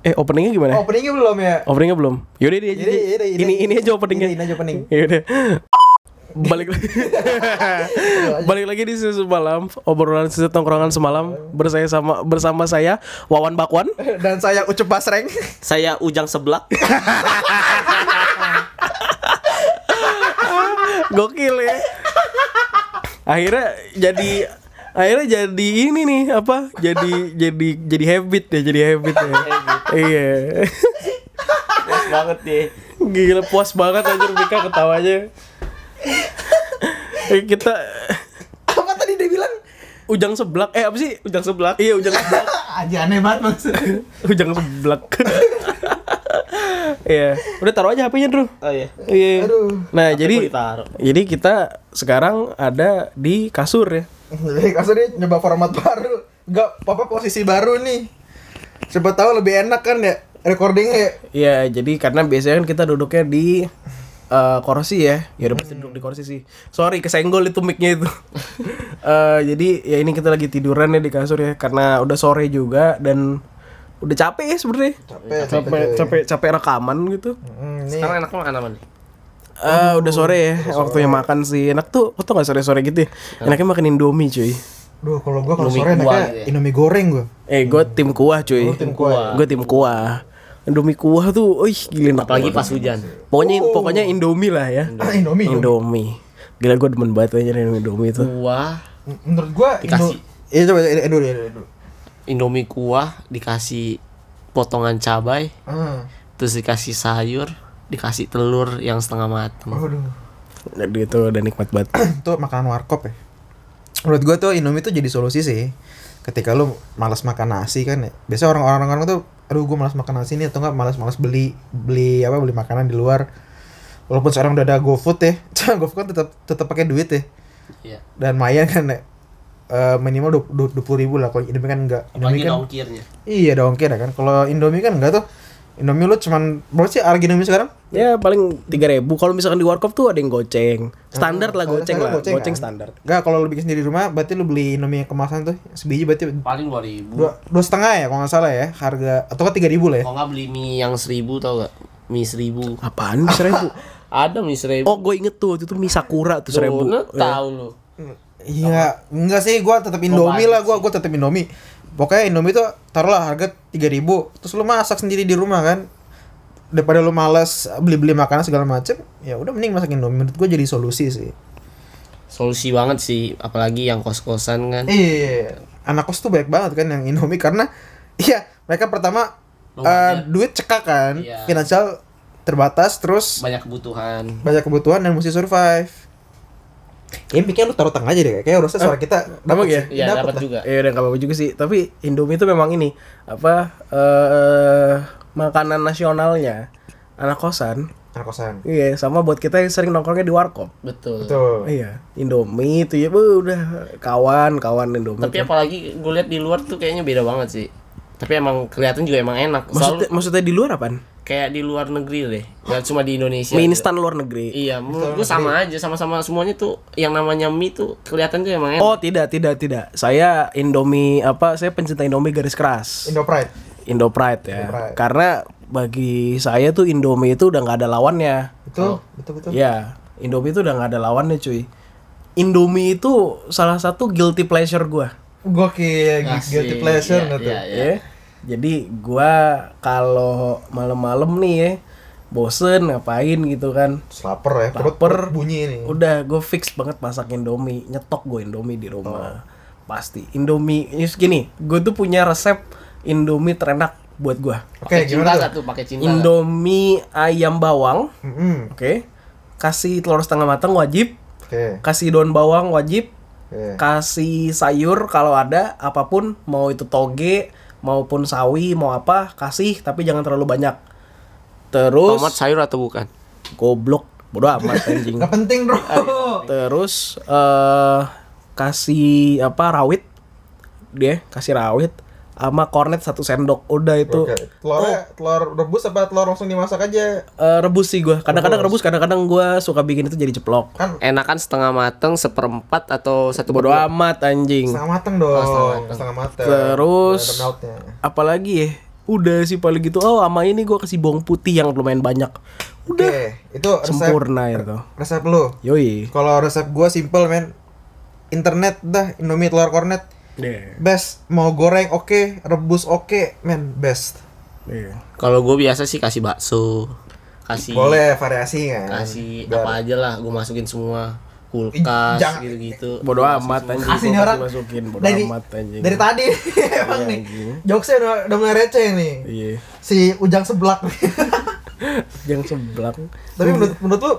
Eh openingnya gimana? Openingnya belum ya? Openingnya belum. Yaudah ini aja. Yaudah, yaudah, ini, ini- ini aja openingnya. ini- ini aja opening. Yaudah. Balik lagi. Balik lagi di susu malam, obrolan susu tongkrongan semalam bersama sama bersama saya Wawan Bakwan. Dan saya Ucup Basreng. Saya Ujang Seblak. Gokil ya. Akhirnya jadi akhirnya jadi ini nih apa? Jadi jadi jadi habit ya, jadi habit ya. iya. banget deh. Gila puas banget anjir Mika ketawanya. Eh, kita Apa tadi dia bilang? ujang seblak eh apa sih Ujang Seblak. iya ujang seblak Aja aneh banget maksudnya. ujang seblak iya udah taruh aja hpnya Drew Oh iya. iya Aduh. nah jadi jadi kita sekarang ada di kasur ya Jadi kasarnya nyoba format baru. Enggak, papa posisi baru nih. Siapa tahu lebih enak kan ya recordingnya ya. Iya, jadi karena biasanya kan kita duduknya di eh, kursi ya. Ya udah pasti duduk di kursi sih. Sorry kesenggol itu mic-nya itu. Eh, jadi ya ini kita lagi tiduran ya di kasur ya karena udah sore juga dan udah capek ya sebenarnya. Capek, Capek capek capek rekaman gitu. Hmm. Sekarang enak makan apa nih? Eh udah sore ya, waktunya makan sih. Enak tuh, kok tuh gak sore-sore gitu ya. Enaknya makan Indomie cuy. Duh, kalau gua kalau Indomie sore enaknya gitu ya. Indomie goreng gua. Eh, gue tim kuah cuy. Oh, tim kuah. Gue tim kuah. Indomie kuah tuh, wih gila enak Apalagi pas hujan. Pokoknya pokoknya Indomie lah ya. Ah, Indomie. Indomie. Indomie. Gila gue demen banget aja nih Indomie itu. Kuah, Menurut gua Dikasih. Indo- Iya coba Indo dulu, Indo dulu. Indomie kuah dikasih potongan cabai, Ah. terus dikasih sayur, dikasih telur yang setengah matang. Waduh. Jadi itu udah nikmat banget. itu makanan warkop ya. Menurut gua tuh Indomie tuh jadi solusi sih. Ketika lu malas makan nasi kan ya. Biasa orang-orang orang tuh aduh gua malas makan nasi nih atau enggak malas-malas beli beli apa beli makanan di luar. Walaupun sekarang udah ada GoFood ya. GoFood kan tetap tetap pakai duit ya. Iya. Dan lumayan kan ya. Eh, minimal dua puluh ribu lah kalau Indomie kan enggak Indomie Apalagi kan dongkirnya. iya dong kira kan kalau Indomie kan enggak tuh Indomie lu cuman berapa sih harga Indomie sekarang Ya paling 3000 Kalau misalkan di warkop tuh ada yang goceng. Standar lah goceng lah. goceng Goceng, kan? standar. Enggak kalau lu bikin sendiri di rumah berarti lu beli Indomie yang kemasan tuh sebiji berarti Paling 2000. dua dua setengah ya kalau nggak salah ya harga atau kan tiga ribu lah ya Kalau nggak beli mie yang 1000 tau gak? Mie 1000. Apaan bisa seribu? Ada mie 1000. Oh gue inget tuh waktu itu mie sakura tuh seribu. Lu tahu lu. iya enggak sih gua tetap Indomie lah gua gua tetap Indomie pokoknya Indomie tuh taruhlah harga tiga ribu terus lu masak sendiri di rumah kan daripada lu malas beli beli makanan segala macem ya udah mending masak Indomie menurut gua jadi solusi sih Solusi banget sih, apalagi yang kos-kosan kan. iya anak kos tuh banyak banget kan yang Indomie karena iya mereka pertama banyak. duit cekak kan Iya. finansial terbatas terus Banyak kebutuhan. banyak kebutuhan dan mesti survive. Ya pikir lu taruh tengah aja deh, kayak harusnya suara kita Emang ya? Iya, dapet dapat juga. Ya udah gak apa-apa juga sih. Tapi Indomie itu memang ini apa eh makanan nasionalnya anak kosan. Anak kosan. Iya, sama buat kita yang sering nongkrongnya di warkop. Betul. Betul. Iya, Indomie itu ya bu, udah kawan kawan Indomie. Tapi apalagi gue lihat di luar tuh kayaknya beda banget sih. Tapi emang kelihatan juga emang enak. maksudnya, maksudnya di luar apaan? Kayak di luar negeri deh. Gak cuma di Indonesia. Mie gitu. instan luar negeri. Iya, menurut gue sama aja, sama-sama semuanya tuh yang namanya mie tuh kelihatan tuh emang enak. Oh tidak tidak tidak. Saya Indomie apa? Saya pencinta Indomie garis keras. Indo Pride. Indo Pride ya. Indopride. Karena bagi saya tuh Indomie itu udah nggak ada lawannya. Betul, betul betul. Ya, Indomie itu udah nggak ada lawannya cuy. Indomie itu salah satu guilty pleasure gua. Gokil, Asik. guilty pleasure Iya, gitu. iya, iya. Jadi gua kalau malam-malam nih ya bosen ngapain gitu kan. Laper ya, perut, Laper. perut bunyi nih. Udah gue fix banget masak Indomie, nyetok gue Indomie di rumah. Pasti Indomie ini gini, gue tuh punya resep Indomie terenak buat gua. Oke, gimana cinta tuh? gak tuh? Pakai cinta. Indomie ayam bawang, Mm-mm. oke. Kasih telur setengah matang wajib, Oke. kasih daun bawang wajib, Oke. kasih sayur kalau ada apa pun, mau itu toge maupun sawi mau apa kasih tapi jangan terlalu banyak. Terus Tomat sayur atau bukan? goblok bodo amat anjing. Gak penting, Bro. Terus eh kasih apa rawit dia kasih rawit sama kornet satu sendok udah itu Oke. Telurnya telur rebus apa telur langsung dimasak aja? Eh, rebus sih gua kadang-kadang rebus kadang-kadang gua suka bikin itu jadi ceplok Kan Enakan setengah mateng, seperempat atau satu bodo amat anjing setengah mateng dong. setengah mateng. setengah mateng. Terus- apalagi ya Udah sih paling gitu. Oh, sama ini gua kasih bawang putih yang lumayan banyak. Udah Oke, itu resep sempurna itu. resep lu. Yoi. Kalau resep gua simple men. Internet dah Indomie telur kornet Iya. best. Mau goreng oke, rebus oke, men best. Iya. Kalau gue biasa sih kasih bakso, kasih Boleh variasi kan. kasih Biar- apa aja lah, gue masukin semua kulkas Jangan- gitu-gitu. Bodoh amat anjing. Gua orang. kasih masukin bodoh dari, amat anjing. dari tadi emang Iya, nih. anjing. Jokesnya udah, udah mulai receh nih. Iya. Si Ujang seblak. Yang sebelah. Tapi menurut menurut lu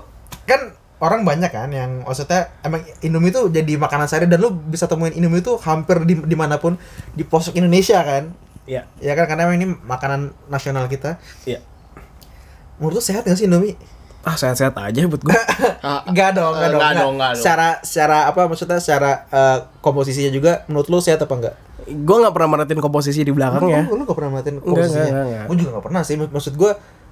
kan orang banyak kan yang maksudnya emang Indomie itu jadi makanan sehari dan lu bisa temuin Indomie itu hampir di di mana pun di pelosok Indonesia kan. Iya. Ya kan karena emang ini makanan nasional kita. Iya. Menurut lu sehat gak sih Indomie? Ah, sehat-sehat aja buat gua. Ah, Enggak dong, enggak Eh, dong. enggak. dong. Secara secara apa maksudnya secara eh, komposisinya juga menurut lu sehat apa enggak? gua nggak pernah merhatiin komposisi di belakangnya. Lu, lu gak pernah Enggak, komposisinya? enggak, enggak. Gue juga gak pernah sih. Mak- Maksud gue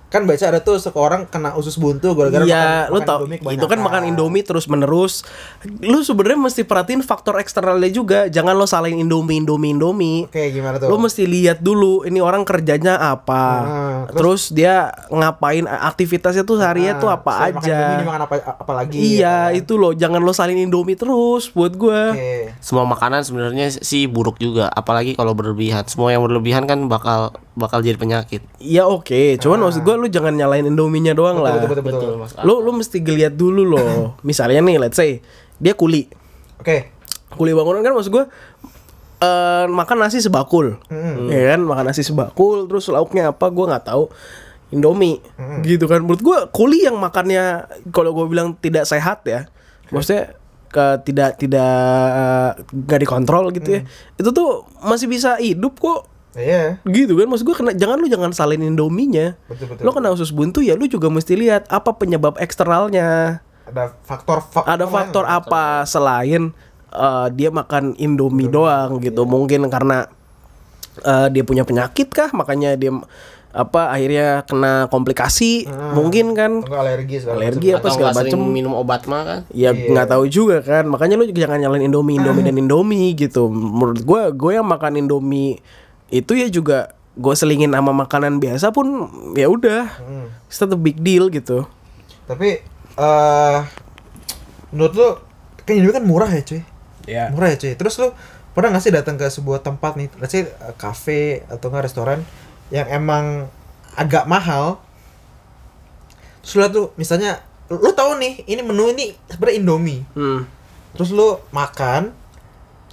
kan baca ada tuh seorang kena usus buntu gara-gara Iya, makan, lu makan tau Indomie itu kan makan Indomie terus menerus. Lu sebenarnya mesti perhatiin faktor eksternalnya juga. Jangan lo salahin Indomie, Indomie, Indomie. Oke, gimana tuh? Lu mesti lihat dulu ini orang kerjanya apa. Ah, terus, dia ngapain aktivitasnya tuh seharinya tuh Ah, apa selain makan aja. Indomie, dia makan apa, apa lagi? iya, ya kan? itu loh. Jangan lo salin Indomie terus buat gua. Oke. semua makanan sebenarnya sih buruk juga, apalagi kalau berlebihan. Semua yang berlebihan kan bakal bakal jadi penyakit. Iya oke, cuman maksud gua lu jangan nyalain Indominya doang lah. Ah. Betul, betul, betul. Betul, Mas. Lu lu mesti ngeliat dulu loh. Misalnya nih, let's say dia kuli. Oke. Kuli bangunan kan maksud gua eh makan nasi sebakul. Ya kan, makan nasi sebakul terus lauknya apa gua nggak tahu. Indomie gitu kan. Menurut gua kuli yang makannya kalau gua bilang tidak sehat ya. Maksudnya ke tidak tidak eh, nggak dikontrol gitu ya. Itu tuh masih bisa hidup kok Iya. gitu kan maksud gue kena jangan lu jangan salin indominya Betul, betul, lu kena usus buntu ya lu juga mesti lihat apa penyebab eksternalnya Ada faktor faktor ada faktor apa selain eh, dia makan indomie doang gitu? Mungkin karena eh, dia punya penyakit kah? Makanya dia apa akhirnya kena komplikasi? Mungkin kan? Enggak alergi segala alergi apa Atau segala macem. minum obat mah kan? ya Iya. nggak tahu juga kan? Makanya lu jangan nyalain indomie indomie dan indomie gitu. Menurut gua gue yang makan indomie itu ya juga gue selingin sama makanan biasa pun ya udah Hmm. it's not a big deal gitu Tapi eh menurut lu kan Indomie kan murah ya, cuy. ya Murah ya, cuy. Terus lu pernah gak sih datang ke sebuah tempat nih, let's say eh, cafe atau enggak restoran yang emang agak mahal? Terus liat tuh misalnya lu tahu nih, ini menu ini sebenarnya Indomie. hmm. Terus lu makan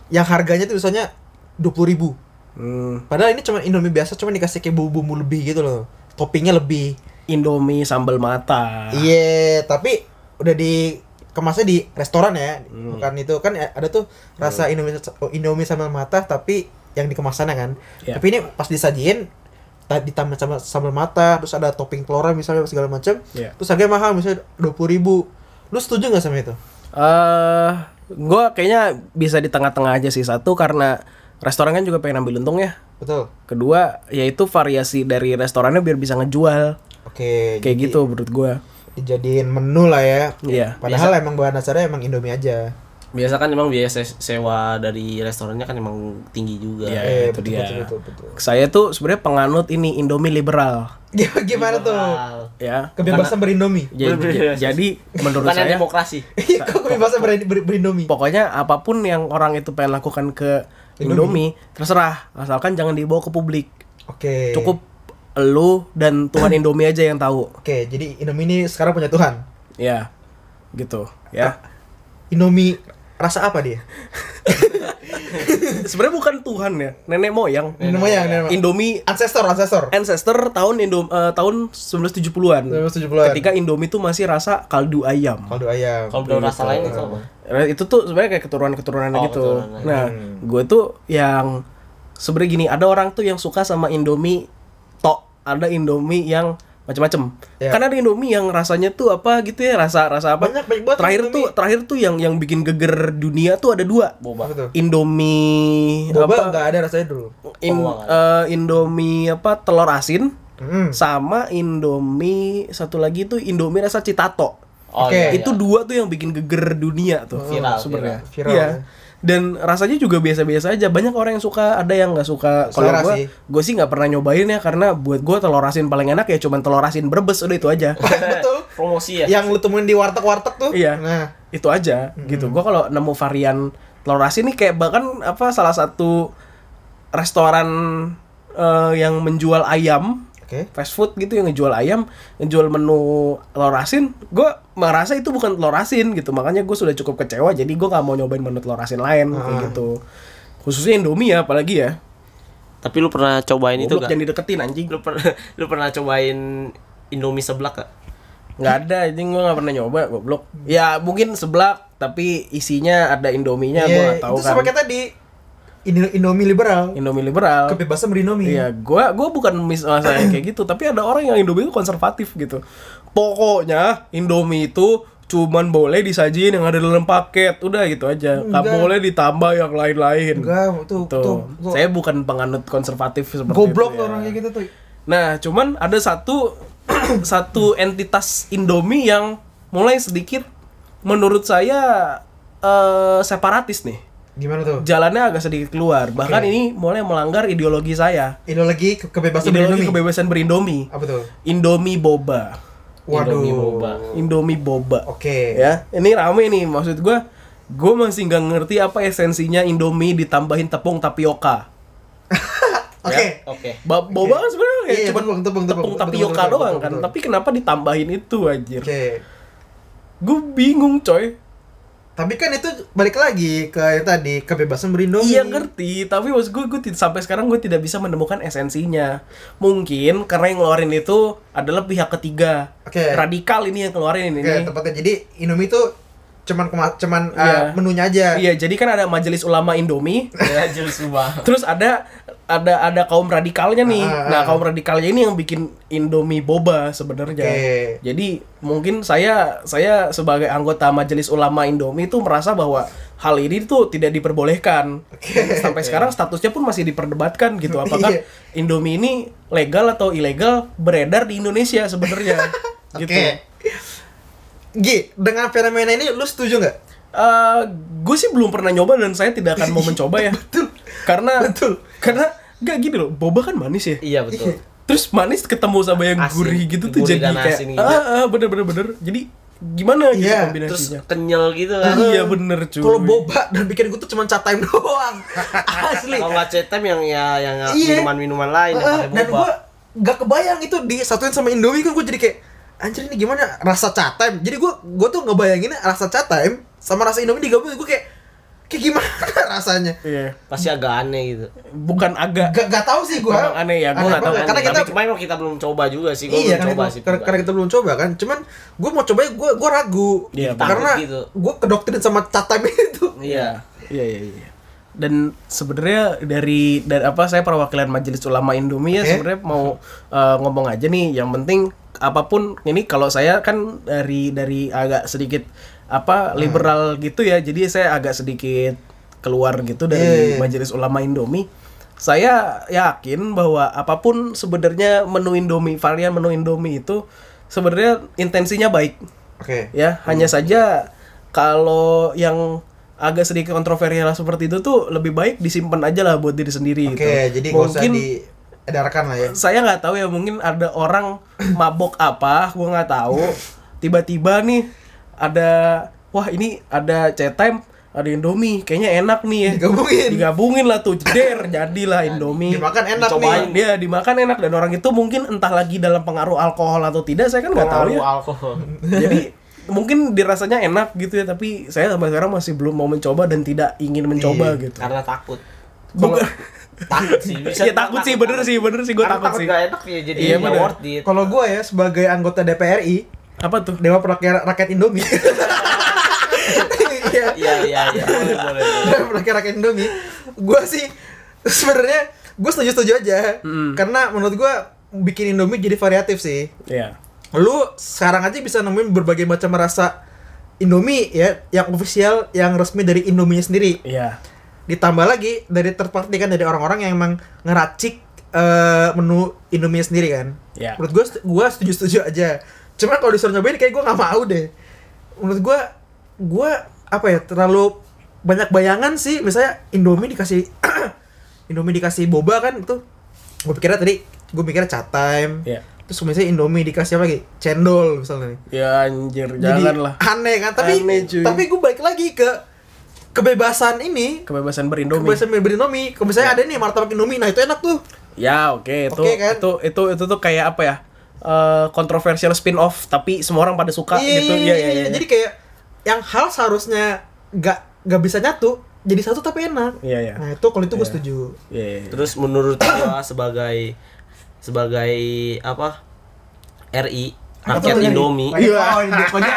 yang harganya tuh misalnya 20.000 ribu Hmm. Padahal ini cuma Indomie biasa, cuma dikasih kayak bumbu-bumbu lebih gitu loh. Toppingnya lebih. indomie sambal mata Iya, tapi udah dikemasnya di restoran ya, Hmm. bukan itu kan ada tuh rasa Indomie Indomie sambal mata tapi yang dikemasannya kan. Ya. Tapi ini pas disajiin ta- ditambah sama sambal mata, terus ada topping telurnya misalnya segala macam. Ya. Terus harganya mahal misalnya 20.000 ribu. Lu setuju nggak sama itu? eh gue kayaknya bisa di tengah-tengah aja sih satu karena restoran kan juga pengen ambil untung ya Betul. kedua yaitu variasi dari restorannya biar bisa ngejual Oke, kayak jadi gitu menurut gue dijadiin menu lah ya. Iya. Padahal emang bahan dasarnya emang Indomie aja. Biasa kan emang biaya se- sewa dari restorannya kan emang tinggi juga. Iya. Eh, itu betul, dia. betul, betul, betul. saya tuh sebenarnya penganut ini Indomie liberal Gimana tuh? ya Kebebasan berindomie. Ja- ja- jadi menurut Bukan saya demokrasi. Iya, kok kebebasan berin- ber- berindomie? pokoknya apa pun yang orang itu pengen lakukan ke Indomie, terserah asalkan jangan dibawa ke publik Oke. cukup lu dan Tuhan Indomie aja yang tahu Oke, jadi Indomie ini sekarang punya Tuhan. ya gitu ya Indomie rasa apa dia? sebenarnya bukan Tuhan ya nenek moyang Nenek moyang, nenek moyang. Indomie Ancestor, ancestor. ancestor tahun Indo eh, tahun 1970-an 1970-an. ketika Indomie tuh masih rasa kaldu ayam Kaldu ayam. Udah rasa lain itu apa? Nah, itu tuh sebenarnya kayak keturunan-keturunan Oh, gitu. keturunan. Nah, gue tuh yang sebenarnya gini, ada orang tuh yang suka sama Indomie tok, ada Indomie yang macam-macam. Ya. Kan ada Indomie yang rasanya tuh apa gitu ya, rasa rasa apa? Banyak, banyak banget terakhir Indomie. tuh terakhir tuh yang yang bikin geger dunia tuh ada dua. Tuh? Indomie Boba apa? enggak ada rasanya dulu. In- Oh, eh, Indomie apa telur asin Hmm. sama Indomie satu lagi tuh Indomie rasa citato. Oh, Oke. iya, iya. Itu dua tuh yang bikin geger dunia tuh. Viral, sebenarnya. viral. Iya. dan rasanya juga biasa-biasa aja banyak orang yang suka ada yang nggak suka kalau gue sih. gue sih nggak pernah nyobain ya karena buat gue telur asin paling enak ya cuman telur asin brebes udah itu aja Betul. Promosi ya. Yang lu temuin di warteg-warteg tuh. Iya. Nah, itu aja gitu gue kalau nemu varian telur asin nih kayak bahkan apa salah satu restoran eh, yang menjual ayam oke. fast food gitu yang ngejual ayam ngejual menu telur asin gue merasa itu bukan telur asin gitu makanya gue sudah cukup kecewa jadi gue nggak mau nyobain menu telur asin lain kayak Ah. gitu khususnya Indomie ya apalagi ya Tapi lu pernah cobain itu Goblok, gak? jangan dideketin anjing Lu pernah lu pernah cobain Indomie seblak gak? nggak ada anjing gue nggak pernah nyoba goblok ya mungkin seblak tapi isinya ada Indominya gue Iya, nggak tahu itu kan sama kayak tadi. Indo- Indomie liberal. Indomie liberal Kebebasan berindomie. Iya, gua gua bukan masalah yang kayak gitu, tapi ada orang yang Indomie itu konservatif gitu. Pokoknya Indomie itu cuman boleh disajiin yang ada dalam paket, udah gitu aja. Nggak Enggak. boleh ditambah yang lain-lain. Enggak, tuh, Tuh. tuh, tuh. Saya bukan penganut konservatif seperti Goblok itu. ya. orang kayak gitu tuh. Nah, cuman ada satu satu entitas Indomie yang mulai sedikit menurut saya eh, separatis nih. Gimana tuh? Jalannya agak sedikit keluar. Bahkan ini mulai melanggar ideologi saya. Ideologi ke- kebebasan Ideologi berindomie. kebebasan berindomie. Apa tuh? Indomie boba. Waduh. Indomie boba. Indomie boba. Oke. Ya, ini rame nih maksud gua. Gue masih nggak ngerti apa esensinya Indomie ditambahin tepung tapioka. Oke. Ya? Oke. Ba- boba kan sebenarnya Iya, cuma tepung, tepung, tepung, tapioka doang betul, kan. betul. Tapi kenapa ditambahin itu anjir? Oke. Gue bingung coy. Tapi kan itu balik lagi ke yang tadi kebebasan berindomie. Iya ngerti, tapi maksud gue, gue sampai sekarang gue tidak bisa menemukan esensinya. Mungkin karena yang ngeluarin itu adalah pihak ketiga. Oke. Radikal ini yang keluarin ini. Oke, tepatnya jadi Indomie itu cuman kema- cuman uh, Iya. menunya aja. Iya, jadi kan ada Majelis Ulama Indomie, Ya jelas banget. terus ada ada ada kaum radikalnya nih. Ah, ah, Nah, ah. kaum radikalnya ini yang bikin Indomie boba sebenarnya. Oke. Jadi mungkin saya saya sebagai anggota Majelis Ulama Indomie itu merasa bahwa hal ini tuh tidak diperbolehkan. Oke. Sampai sekarang statusnya pun masih diperdebatkan gitu. Apakah Iya. Indomie ini legal atau ilegal beredar di Indonesia sebenarnya? gitu. Oke. Gi, dengan fenomena ini lu setuju nggak? gue sih belum pernah nyoba dan saya tidak akan mau mencoba ya. Betul. Karena Betul. karena nggak gini loh, boba kan manis ya. Iya betul. Terus manis ketemu sama yang Asin. gurih gitu tuh Gurih jadi dan kayak gitu. ah, ah bener bener bener. Jadi gimana gitu Iya, Terus kombinasinya? kenyal gitu kan. Iya bener cuy. Kalau boba dan bikin gue tuh cuma cat time doang. Asli. Kalau nggak cetem yang ya yang Iya. minuman-minuman lain yang Heeh, pakai dan boba. gue nggak kebayang itu disatuin sama Indomie kan gue jadi kayak anjir ini gimana rasa cat time. Jadi gue gue tuh ngebayangin rasa cat time sama rasa Indomie digabung gue kayak kayak gimana rasanya. Iya. Pasti agak aneh gitu. Bukan agak Gak, gak tahu sih gue. Aneh ya, gua nggak tahu. Karena kita Tapi cuma emang kita belum coba juga sih. Gua iya belum kan coba sih. karena, karena kita belum coba kan. Cuman gue mau coba gue gue ragu. Iya, karena gitu. gue kedoktrin sama cat time itu. Iya. Iya iya iya. Dan sebenarnya dari dari apa saya perwakilan Majelis Ulama Indomie ya Oke. sebenarnya mau eh, ngomong aja nih yang penting apa pun ini kalau saya kan dari dari agak sedikit apa Hmm. liberal gitu ya. Jadi saya agak sedikit keluar gitu dari Iya, iya. Majelis Ulama Indomie. Saya yakin bahwa apa pun sebenarnya menu Indomie, varian menu Indomie itu sebenarnya intensinya baik Oke. ya hanya saja kalau yang agak sedikit kontroversial seperti itu tuh lebih baik disimpan aja lah buat diri sendiri Oke, gitu. jadi gak usah mungkin diedarkan lah ya. saya nggak tahu ya mungkin ada orang mabok apa gua nggak tahu tiba-tiba nih ada wah ini ada chat time ada Indomie kayaknya enak nih ya Digabungin. digabungin lah tuh jeder jadilah Indomie Dimakan enak Dicobain. nih. dia dimakan enak dan orang itu mungkin entah lagi dalam pengaruh alkohol atau tidak saya kan nggak tahu Pengaruh ya alkohol. jadi mungkin dirasanya enak gitu ya tapi saya sampai sekarang masih belum mau mencoba dan tidak ingin mencoba Iya, gitu Karena takut. bukan Takut sih. Bisa ya takut sih bener sih bener sih gue Karena takut sih Gak enak ya jadi Iya, bener. worth it. Kalau gue ya sebagai anggota DPRI, apa tuh Dewa Perwakilan Rakyat Indomie. Iya. Iya iya iya. Boleh boleh. Dewa Perwakilan Rakyat Indomie. Gue sih sebenarnya gue setuju-setuju aja. Karena menurut gue bikin Indomie jadi variatif sih. ya Lu sekarang aja bisa nemuin berbagai macam rasa Indomie ya, yang official, yang resmi dari Indomie sendiri. iya Ditambah lagi dari third party kan dari orang-orang yang emang ngeracik eh, menu Indomie sendiri kan. ya Menurut gue, gue setuju-setuju aja. Cuman kalau disuruh nyobain kayak gue nggak mau deh. Menurut gue, gue apa ya terlalu banyak bayangan sih misalnya Indomie dikasih Indomie dikasih boba kan itu gue pikirnya tadi gue mikirnya chat time Iya. Terus misalnya Indomie dikasih apa lagi cendol misalnya nih Ya anjir, Jadi jangan lah. aneh kan tapi Aneh, cuy. tapi gue balik lagi ke kebebasan ini Kebebasan berindomie. kebebasan berindomie kalau misalnya ada nih martabak Indomie nah itu enak tuh Ya, oke, itu Oke, kan? itu itu itu tuh kayak apa ya? Eh kontroversial spin off tapi semua orang pada suka gitu. Iya, iya, iya. jadi kayak yang hal seharusnya nggak nggak bisa nyatu jadi satu tapi enak Iya, iya. nah itu kalau itu gue Iya. setuju Iya, iya. Terus menurut gua sebagai sebagai apa RI rakyat Indomie, Iya, oh, ini pokoknya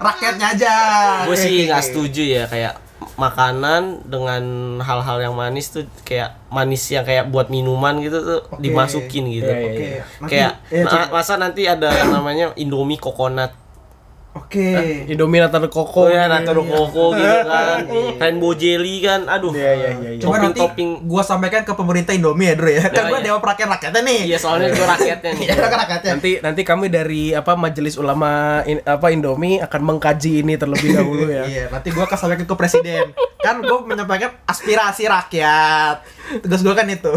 rakyatnya aja. gue sih nggak setuju ya kayak makanan dengan hal-hal yang manis tuh kayak manis yang kayak buat minuman gitu tuh Oke. dimasukin gitu. Iya, iya, Oke. iya. Nanti- Kayak masa nanti ada yang namanya Indomie coconut Oke. Indomie Natal Koko. Oh ya Naturo Coco gitu kan Iya. Rainbow Jelly kan Aduh Iya, iya, iya, iya. Coba nanti Topping-topping. gua sampaikan ke pemerintah Indomie ya, Dru ya. Kan Ya, gua iya. dewa rakyat rakyatnya nih. Iya soalnya itu rakyatnya nih Iya, kan rakyatnya. Nanti nanti kami dari apa Majelis Ulama in- apa Indomie akan mengkaji ini terlebih dahulu ya. Iya, nanti gua akan sampaikan ke presiden. kan gua menyampaikan aspirasi rakyat. Tugas gua kan itu.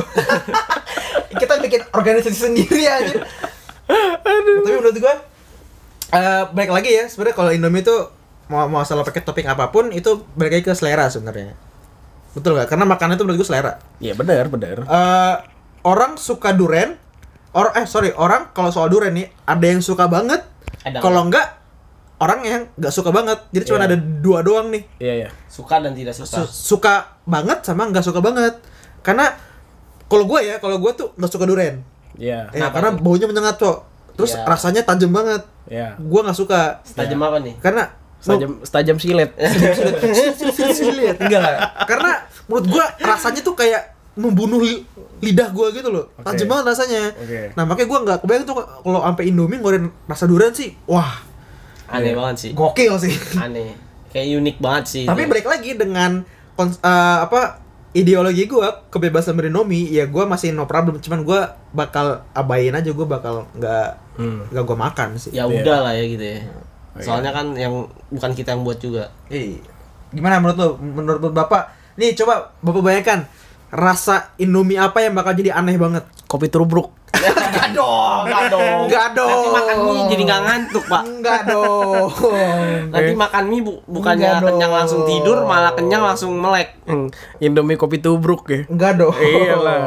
Kita bikin organisasi sendiri aja. Tapi menurut gua eh balik lagi ya, sebenarnya kalau Indomie itu mau mau masalah pakai topping apa pun itu balik lagi ke selera sebenarnya. Betul nggak? Karena makanan itu menurut gua selera. Iya benar, benar. eh orang suka duren or eh sorry orang kalau soal duren nih ada yang suka banget Ada kalau enggak orang yang nggak suka banget jadi cuma Iya. ada dua doang nih Iya, iya. Suka dan tidak suka Su- suka banget sama nggak suka banget karena kalau gue ya kalau gue tuh nggak suka duren Iya. ya, Kenapa karena tuh? baunya menyengat cok terus Iya. rasanya tajam banget Iya. gue nggak suka Tajam apa nih? karena Setajam setajam silet. lihat enggak lah karena menurut gua rasanya tuh kayak membunuh li- lidah gua gitu loh Oke. tajam banget rasanya Oke. nah makanya gua nggak kebayang tuh kalau sampai Indomie ngeluarin rasa durian sih wah Aneh banget sih gokil sih Aneh Kayak unik banget sih tapi itu. balik lagi dengan kons- eh, apa ideologi gua kebebasan berindomie ya gua masih no problem cuman gua bakal abain aja gua bakal nggak Hmm. nggak gua makan sih Ya Iya. udah lah ya gitu ya Oh, Soalnya kan yang bukan kita yang buat juga Eh, gimana menurut lo? Menurut bapak? Nih coba bapak bayangkan rasa Indomie apa yang bakal jadi aneh banget? Kopi tubruk. Enggak dong, enggak dong, enggak dong. Nanti makan mie jadi nggak ngantuk pak Enggak dong. Nanti makan mie bu- bukannya Enggak kenyang dong. langsung tidur malah kenyang langsung melek Hmm. Indomie kopi tubruk ya. Enggak dong. Iya lah.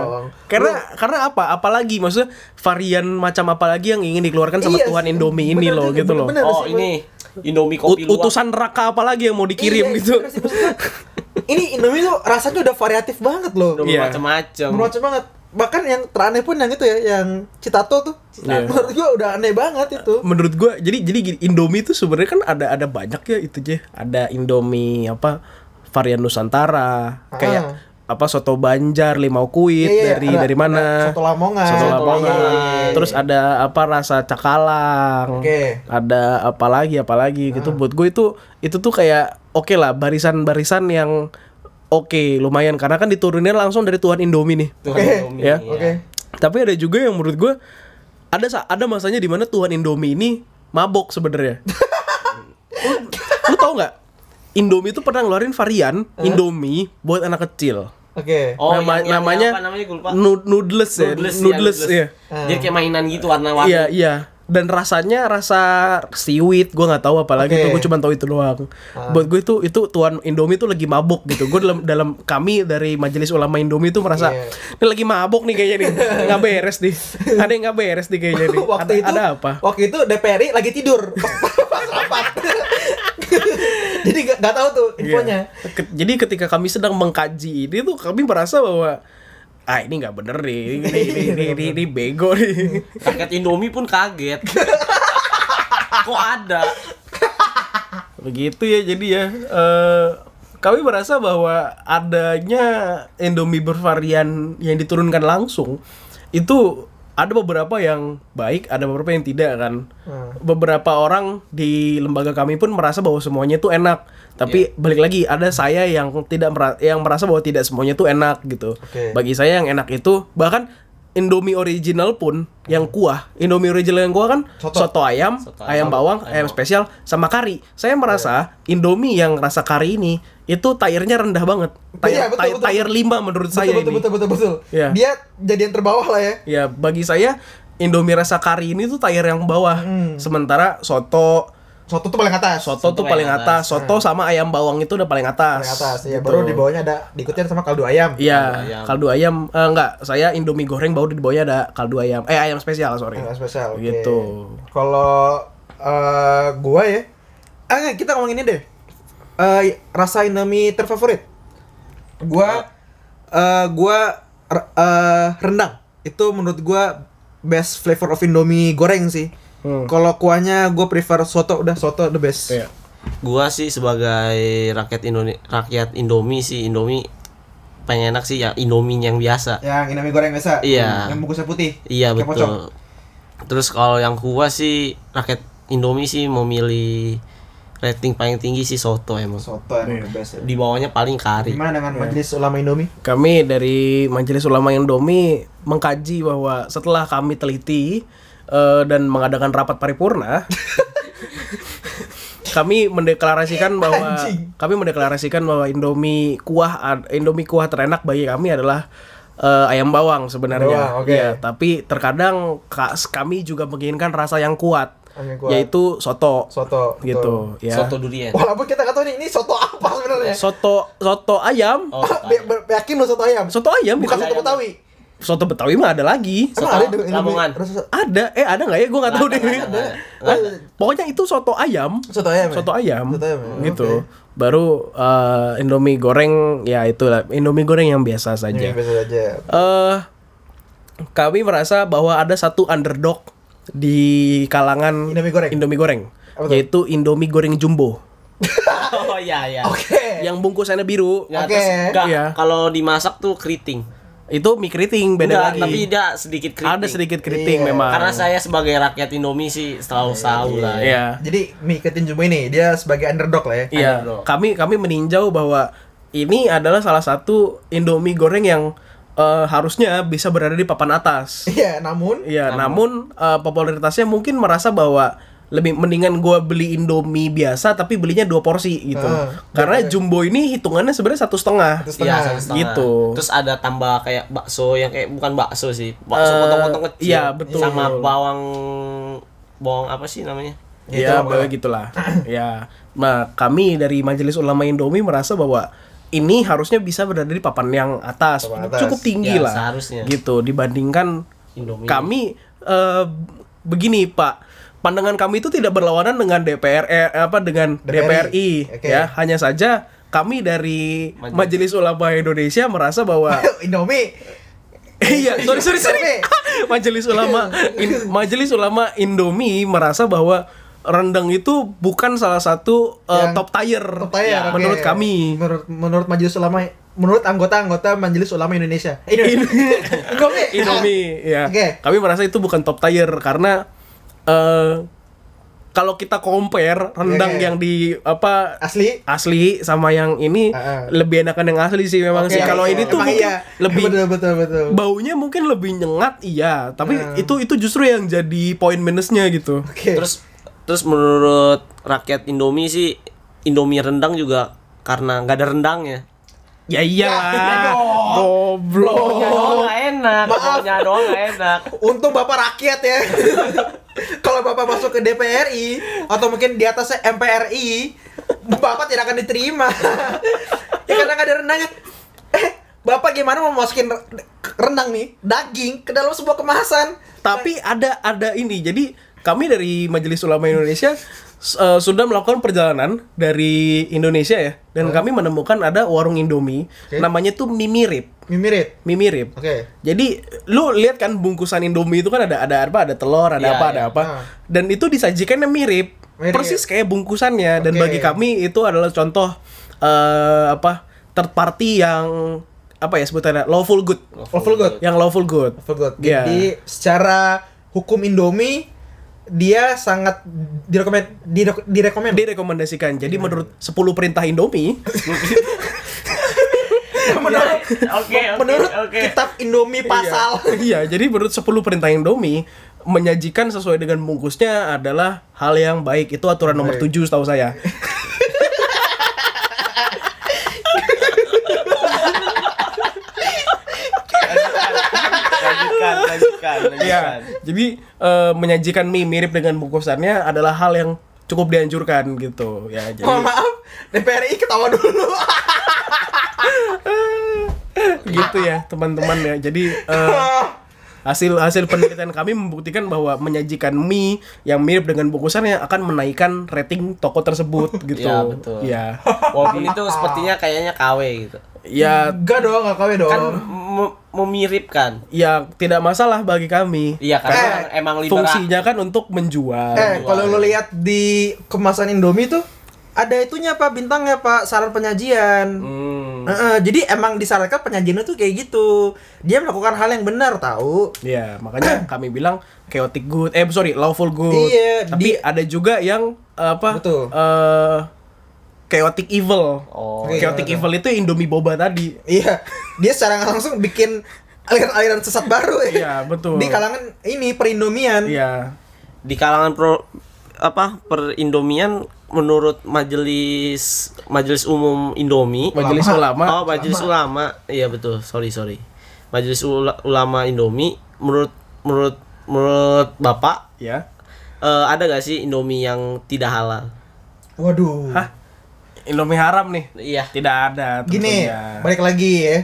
Karena karena apa? Apalagi maksudnya varian macam apa lagi yang ingin dikeluarkan sama Iya, Tuhan Indomie ini bener loh gitu loh. bener. Oh sih, ini Indomie kopi Ut- utusan neraka apa lagi yang mau dikirim Iya, gitu. bener sih, maksudnya. Ini Indomie tuh rasanya udah variatif banget loh. Indomie Iya. macam-macam Macam banget. Bahkan yang teraneh pun yang itu ya, yang Citato tuh. Iya. Menurut gua udah aneh banget itu. Menurut gua jadi jadi gini, Indomie itu sebenarnya kan ada ada banyak ya itu aja. Ada Indomie apa varian Nusantara kayak Ah. apa soto Banjar, limau kuit Iya, iya, dari ada- dari mana? Soto Lamongan. Soto Lamongan. Lamongan. Terus ada apa rasa cakalang. Oke. Ada apa lagi apa lagi gitu. Ah. Buat gue itu itu tuh kayak oke lah barisan-barisan yang oke lumayan karena kan diturunin langsung dari Tuhan Indomie nih. Tuhan Oke. Indomie, Ya. iya. Oke. Tapi ada juga yang menurut gue ada ada masanya di mana Tuhan Indomie ini mabok sebenarnya. lu, lu tau nggak? Indomie itu pernah ngeluarin varian Indomie buat anak kecil. Oke. Oh, Nama- yang, yang, namanya yang apa namanya gue lupa. Noodles ya, Noodles, noodles, iya, ya. Jadi kayak mainan gitu warna-warni. Iya iya. Dan rasanya rasa seaweed, gue nggak tahu apalagi Oke. itu, gue cuma tahu itu doang. Buat gue itu itu tuan Indomie itu lagi mabok gitu. Gue dalam dalam kami dari Majelis Ulama Indomie itu merasa Iya. ini lagi mabok nih kayaknya nih, nggak beres nih. Ada yang nggak beres nih kayaknya nih. waktu ada, itu ada apa? Waktu itu DPRI lagi tidur. Pas rapat. Jadi gak, gak tahu tuh infonya. Iya. Ke- Jadi ketika kami sedang mengkaji ini tuh kami merasa bahwa ah ini nggak bener nih, ini ini ini, ini, ini, ini bego nih. Rakyat Indomie pun kaget. Kok ada? Begitu ya jadi ya. eh, kami merasa bahwa adanya Indomie bervarian yang diturunkan langsung itu ada beberapa yang baik, ada beberapa yang tidak kan. Hmm. Beberapa orang di lembaga kami pun merasa bahwa semuanya itu enak. Tapi balik lagi ada saya yang tidak mera- yang merasa bahwa tidak semuanya itu enak gitu. Oke. Bagi saya yang enak itu bahkan Indomie original pun yang kuah, Indomie original yang kuah kan Soto. soto, ayam, Soto ayam ayam, bawang, ayam ayam spesial sama kari. Saya merasa Indomie yang rasa kari ini itu tayarnya rendah banget. Tayar, Iya, betul, tayar, betul, tayar lima menurut saya betul, ini. betul, betul, betul, betul. Iya. Dia jadi yang terbawah lah ya. Ya bagi saya Indomie rasa kari ini tuh tayar yang bawah. Hmm. Sementara soto Soto tuh paling atas. soto, Soto tuh paling paling atas. Soto sama ayam bawang itu udah paling atas. paling atas. Ya, Gitu. baru di bawahnya ada diikutin sama kaldu ayam. Iya, Kaldu ayam. kaldu ayam eh, enggak, saya Indomie goreng baru di bawahnya ada kaldu ayam. Eh ayam spesial, sorry. Yang spesial. oke. Gitu. Kalau eh, gua ya, ah nggak, kita ngomong ini deh. Eh, rasa Indomie terfavorit. Gua eh, gua eh, rendang. Itu menurut gua best flavor of Indomie goreng sih. Hmm. Kalau kuahnya gua prefer soto udah soto the best. Iya. Gua sih sebagai rakyat Indonesia rakyat Indomie sih Indomie pengen enak sih ya Indomie yang biasa. Yang Indomie goreng biasa. Iya. Yang bungkusnya putih. Iya Kayak pocong. betul. Terus kalau yang gua sih rakyat Indomie sih memilih rating paling tinggi sih soto emang. Soto emang the best. Ya. Di bawahnya paling kari. Gimana dengan Majelis Ulama Indomie? Kami dari Majelis Ulama Indomie mengkaji bahwa setelah kami teliti eh, dan mengadakan rapat paripurna kami mendeklarasikan bahwa Anjing. kami mendeklarasikan bahwa Indomie kuah Indomie kuah terenak bagi kami adalah eh, ayam bawang sebenarnya. Bawang, oke. Iya, tapi terkadang ka- kami juga menginginkan rasa yang kuat, Yang kuat. yaitu soto. Soto. gitu, ya. Soto durian. Walaupun kita nggak tahu nih ini soto apa sebenarnya. Soto soto ayam. Oh, yakin lo soto ayam? Soto ayam bukan soto Betawi. Soto Betawi mah ada lagi. Soto ada di- Lamongan. Ada, eh ada nggak ya? Gue nggak tahu deh. ada, nggak ada. Ada. Pokoknya itu soto ayam. Soto ayam. ya? Soto ayam. Soto ayam. ya? Gitu. Oke. Baru eh, Indomie goreng ya itulah Indomie goreng yang biasa saja. biasa aja. Eh kami merasa bahwa ada satu underdog di kalangan Indomie goreng? Indomie goreng, yaitu Indomie goreng jumbo Oh iya iya. Oke. yang bungkusannya biru. Ya, Oke. enggak, Iya. kalau dimasak tuh keriting. Itu mie keriting beda Enggak, lagi. tapi dia sedikit keriting. ada sedikit keriting Iya. memang. Karena saya sebagai rakyat Indomie sih selalu tahu lah. ya. Iya. Jadi mie ketin jumbo ini dia sebagai underdog lah ya. Iya, Underdog. kami kami meninjau bahwa ini adalah salah satu Indomie goreng yang eh, harusnya bisa berada di papan atas. Iya, namun Iya, namun eh, popularitasnya mungkin merasa bahwa lebih mendingan gua beli Indomie biasa tapi belinya dua porsi gitu. Ah, Karena betul. jumbo ini hitungannya sebenarnya satu setengah. Satu setengah. satu setengah. Gitu. Terus ada tambah kayak bakso yang kayak bukan bakso sih, bakso Eh, potong-potong kecil. iya, betul. Sama bawang bawang apa sih namanya? Ya, Gitu, bahwa gitulah. ya. Nah, kami dari Majelis Ulama Indomie merasa bahwa ini harusnya bisa berada di papan yang atas, Papan atas. cukup tinggi Ya, lah. seharusnya. Gitu dibandingkan Indomie. kami eh, begini, Pak. Pandangan kami itu tidak berlawanan dengan DPR eh, apa dengan DPRI. DPRI, Oke. ya. Hanya saja kami dari Majelis. Majelis Ulama Indonesia merasa bahwa Indomie iya, sorry sorry sorry. Majelis Ulama In- Majelis Ulama Indomie merasa bahwa rendang itu bukan salah satu uh, Yang top tier, top tier, ya, menurut kami. Menurut menurut Majelis Ulama menurut anggota-anggota Majelis Ulama Indonesia. Indomie. Indomie, ya. Oke. Kami merasa itu bukan top tier karena eh kalau kita compare rendang Oke. yang di apa Asli. asli sama yang ini Ah, ah. lebih enakan yang asli sih memang Oke, sih. Kalau oke. ini tuh mungkin iya. lebih betul betul betul. baunya mungkin lebih nyengat iya, tapi Hmm. itu itu justru yang jadi poin minusnya gitu. Oke. Terus terus menurut rakyat Indomie sih Indomie rendang juga karena nggak ada rendangnya. Ya iyalah. iya dong. Goblok. Baunya doang nggak enak, Maaf. baunya doang nggak enak. Untung Bapak rakyat ya. Kalau Bapak masuk ke DPRI atau mungkin di atasnya MPRI, Bapak tidak akan diterima. ya karena ada rendangnya. Eh, Bapak gimana mau masukin re- rendang nih, daging ke dalam sebuah kemasan? Tapi ada ada ini. Jadi kami dari Majelis Ulama Indonesia eh, sudah melakukan perjalanan dari Indonesia ya dan kami menemukan ada warung Indomie Oke. namanya tuh Mimirip. Mimirit. Mimirip. Oke. Jadi lu lihat kan bungkusan Indomie itu kan ada ada apa? Ada telur, ada Iya, apa, iya. ada apa. Ah. Dan itu disajikannya mirip. Mirip. Persis kayak bungkusannya dan Oke. bagi kami itu adalah contoh eh apa? third party yang apa ya sebutannya lawful good. Lawful good. Yang lawful good. Lawful good. Iya. Jadi secara hukum Indomie dia sangat direkomend direk, direkomend direkomendasikan. Jadi menurut 10 perintah Indomie menurut Oke, oke, menurut oke. kitab Indomie pasal. Iya, jadi menurut 10 perintah Indomie menyajikan sesuai dengan bungkusnya adalah hal yang baik. Itu aturan nomor 7 setahu saya. Lanjutkan, lanjutkan, Iya. lanjutkan. Jadi eh, menyajikan mie mirip dengan bungkusannya adalah hal yang cukup dianjurkan gitu. Ya, jadi Mohon maaf, DPRI ketawa dulu. gitu ya, teman-teman ya. Jadi eh, hasil hasil penelitian kami membuktikan bahwa menyajikan mie yang mirip dengan bungkusannya akan menaikkan rating toko tersebut gitu. Iya, betul. Iya. Walaupun itu sepertinya kayaknya KW gitu. Ya, Enggak dong, enggak KW dong. Kan me- memiripkan. ya tidak masalah bagi kami. Iya, karena Eh, emang liberal. Fungsinya kan untuk menjual. eh, kalau lu lihat di kemasan Indomie tuh ada itunya Pak, bintangnya Pak, saran penyajian. Hmm. Heeh, jadi emang disarankan penyajiannya tuh kayak gitu. Dia melakukan hal yang benar tahu. Iya, makanya kami bilang chaotic good. Eh, sorry, lawful good. Iya, Tapi di- ada juga yang eh, apa? Betul. eh, chaotic evil. Oh. chaotic Iya, evil itu Indomie boba tadi. Iya, dia secara langsung bikin aliran-aliran sesat baru ya. Iya, betul. Di kalangan ini perindomian. Iya. Di kalangan pro apa perindomian menurut majelis majelis umum Indomie Majelis ulama. Oh, Majelis Ulama. Iya betul. Sorry, sorry. Majelis Ula- Ulama Indomie menurut menurut menurut Bapak Ya. eh, ada gak sih Indomie yang tidak halal? Waduh. Hah? Indomie haram nih. Iya. Tidak ada Gini, tentunya. balik lagi ya.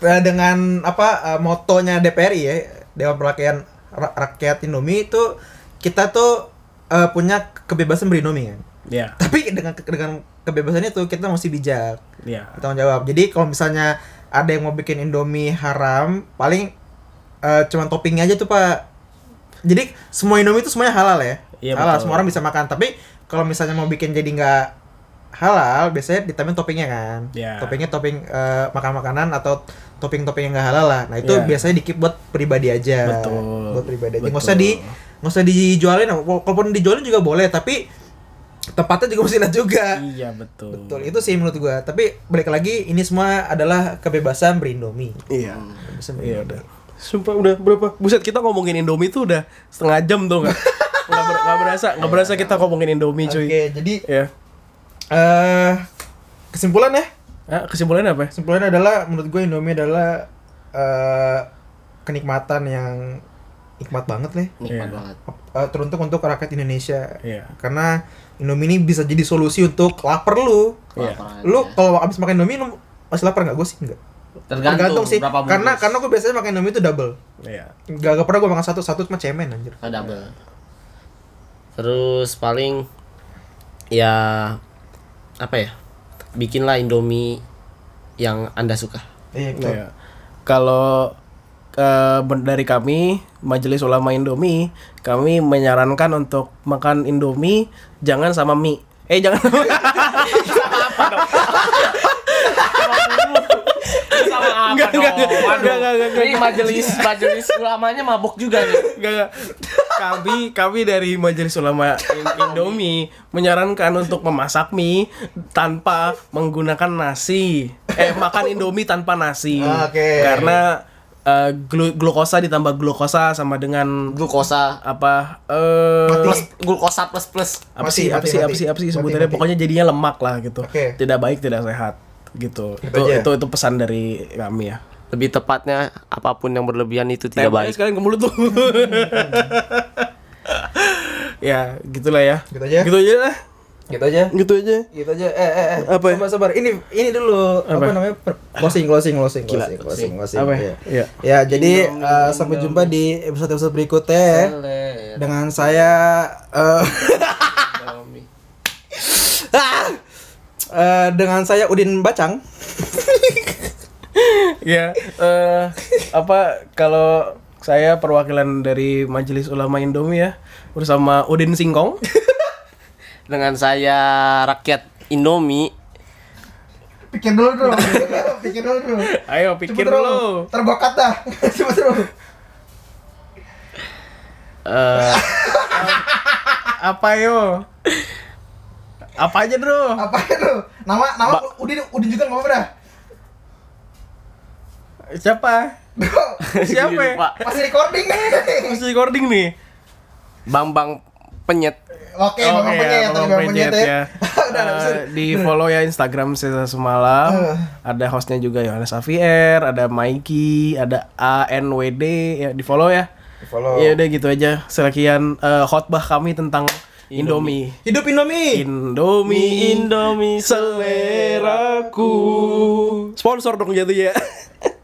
Eh, Dengan apa eh, motonya DPRI ya, Dewan Perwakilan Ra- Rakyat Indomie itu kita tuh eh, punya kebebasan berindomie kan. Iya. Tapi dengan dengan kebebasan itu kita mesti bijak. Iya. Bertanggung jawab. Jadi kalau misalnya ada yang mau bikin Indomie haram, paling eh, cuman toppingnya aja tuh, Pak. Jadi semua Indomie itu semuanya halal ya. Iya, halal, betul. semua orang bisa makan. Tapi kalau misalnya mau bikin jadi nggak halal, biasanya ditambahin toppingnya kan. Iya. Toppingnya topping eh, makan makanan atau topping-topping yang nggak halal lah. Nah itu Iya. biasanya dikip buat pribadi aja. Betul. Buat pribadi aja. Nggak usah di nggak usah dijualin. Walaupun dijualin juga boleh, tapi tempatnya juga mesti lihat juga. Iya, betul. Betul, itu sih menurut gua. Tapi balik lagi ini semua adalah kebebasan berindomie. Iya. Kebebasan Iya berindomie. udah. Sumpah udah berapa? Buset kita ngomongin Indomie tuh udah setengah jam tuh nggak? Nggak ber- berasa, nggak berasa kita ngomongin Indomie Oke, cuy. jadi Ya. eh kesimpulan ya. Ah, kesimpulannya apa? ya? Kesimpulannya adalah menurut gue Indomie adalah eh kenikmatan yang nikmat banget nih. Nikmat Iya. banget. Eh, teruntuk untuk rakyat Indonesia. Iya. Karena Indomie ini bisa jadi solusi untuk lapar lu. Iya. Kelaparan Lu kalau abis makan Indomie lu masih lapar nggak? Gue sih enggak. tergantung, sih. berapa bungkus. Karena karena gue biasanya makan Indomie itu double. Iya. Gak, gak pernah gue makan satu satu cuma cemen anjir. Oh, double. Terus paling ya apa ya? Bikinlah Indomie yang Anda suka. Iya, betul. Iya. Kalau eh, ben- dari kami Majelis Ulama Indomie, kami menyarankan untuk makan Indomie jangan sama mie. Eh jangan Sama apa Enggak, dong? enggak, enggak, Waduh. enggak, enggak, enggak, Ini majelis majelis ulamanya mabuk juga nih. Enggak, enggak. Kami kami dari Majelis Ulama In- Indomie menyarankan untuk memasak mie tanpa menggunakan nasi. Eh makan Indomie tanpa nasi. Oke. Karena eh, glu- glukosa ditambah glukosa sama dengan Glukosa apa eh plus glukosa plus plus. apa Mati, sih apa mati, sih apa sih apa sih sebutannya mati. pokoknya jadinya lemak lah gitu. Oke. Tidak baik tidak sehat gitu. Itu aja. itu itu pesan dari kami ya. Lebih tepatnya apa pun yang berlebihan itu tidak baik. sekalian ke mulut tuh. ya, gitulah ya. Gitu aja? Gitu aja lah. Gitu aja. Gitu aja. Gitu aja. Eh, eh, eh. Apa ya? Sabar, sabar. Ini ini dulu apa, Apa? namanya? Per- Closing, closing, closing, Gila, closing, closing, closing. Apa? Iya. Iya. Ya, jadi minum, sampai jumpa di episode-episode berikutnya ya. dengan saya eh ah! Eh, dengan saya Udin Bacang. Ya, eh apa kalau saya perwakilan dari Majelis Ulama Indomie ya bersama Udin Singkong. Dengan saya rakyat Indomie Pikir dulu dulu. Pikir dulu dulu. Ayo pikir dulu. Terbakat dah. Coba dulu. eh Apa yo? Apa aja, Bro? Apa itu? Nama nama Udin Udin juga nggak apa-apa dah. Siapa? Siapa? Masih recording nih. Masih recording nih. Bang Bang Penyet. Oke, Bang Oke, Penyet, ya, Bang Bang Penyet ya. ya. Eh, di follow ya Instagram Sesa Semalam. Eh. Ada hostnya juga Yohanes Xavier, ada Mikey, ada ANWD ya di follow ya. Follow. Ya udah gitu aja. Sekian eh, khotbah kami tentang Indomie. Hidup Indomie. Indomie, Indomie seleraku. Sponsor dong jadi ya.